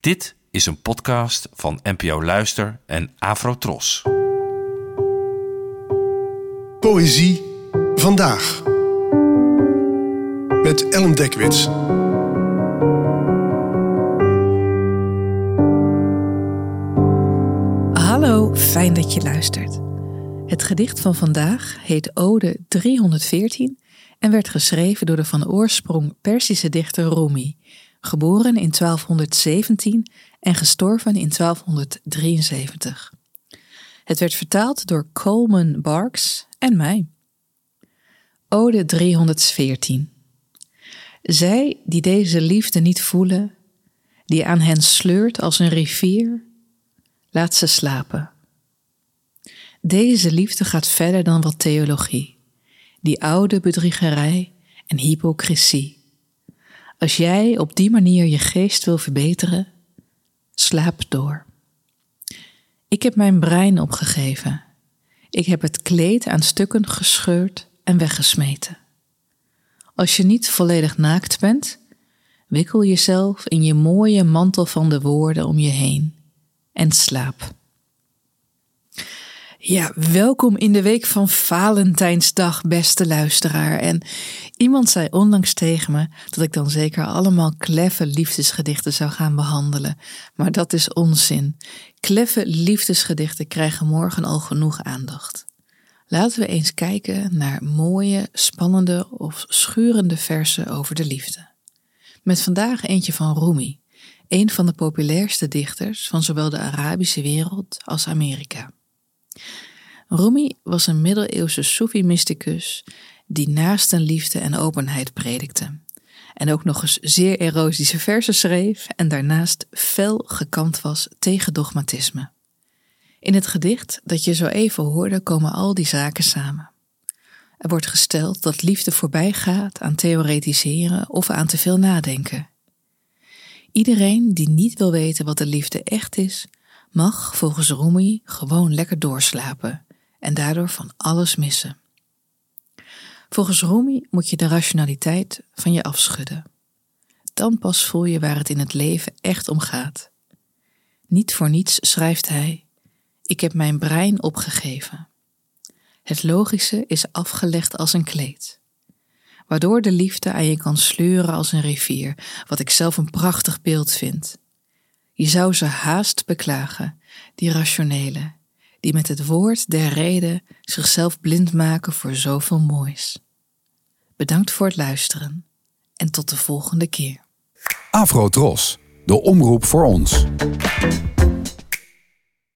Dit is een podcast van NPO Luister en Afrotros. Poëzie vandaag. Met Ellen Dekwits. Hallo, fijn dat je luistert. Het gedicht van vandaag heet Ode 314 en werd geschreven door de van oorsprong Persische dichter Rumi, geboren in 1217 en gestorven in 1273. Het werd vertaald door Coleman Barks en mij. Ode 314 Zij die deze liefde niet voelen, die aan hen sleurt als een rivier, laat ze slapen. Deze liefde gaat verder dan wat theologie, die oude bedriegerij en hypocrisie. Als jij op die manier je geest wil verbeteren, slaap door. Ik heb mijn brein opgegeven. Ik heb het kleed aan stukken gescheurd en weggesmeten. Als je niet volledig naakt bent, wikkel jezelf in je mooie mantel van de woorden om je heen en slaap. Ja, welkom in de week van Valentijnsdag, beste luisteraar. En iemand zei onlangs tegen me dat ik dan zeker allemaal kleffe liefdesgedichten zou gaan behandelen. Maar dat is onzin. Kleffe liefdesgedichten krijgen morgen al genoeg aandacht. Laten we eens kijken naar mooie, spannende of schurende versen over de liefde. Met vandaag eentje van Rumi, een van de populairste dichters van zowel de Arabische wereld als Amerika. Rumi was een middeleeuwse Soefi-mysticus die naast een liefde en openheid predikte. En ook nog eens zeer erotische versen schreef en daarnaast fel gekant was tegen dogmatisme. In het gedicht dat je zo even hoorde komen al die zaken samen. Er wordt gesteld dat liefde voorbij gaat aan theoretiseren of aan te veel nadenken. Iedereen die niet wil weten wat de liefde echt is, mag volgens Rumi gewoon lekker doorslapen en daardoor van alles missen. Volgens Rumi moet je de rationaliteit van je afschudden. Dan pas voel je waar het in het leven echt om gaat. Niet voor niets schrijft hij: Ik heb mijn brein opgegeven. Het logische is afgelegd als een kleed, waardoor de liefde aan je kan sleuren als een rivier, wat ik zelf een prachtig beeld vind. Je zou ze haast beklagen, die rationele, die met het woord der reden zichzelf blind maken voor zoveel moois. Bedankt voor het luisteren en tot de volgende keer. Afro Tros, de omroep voor ons.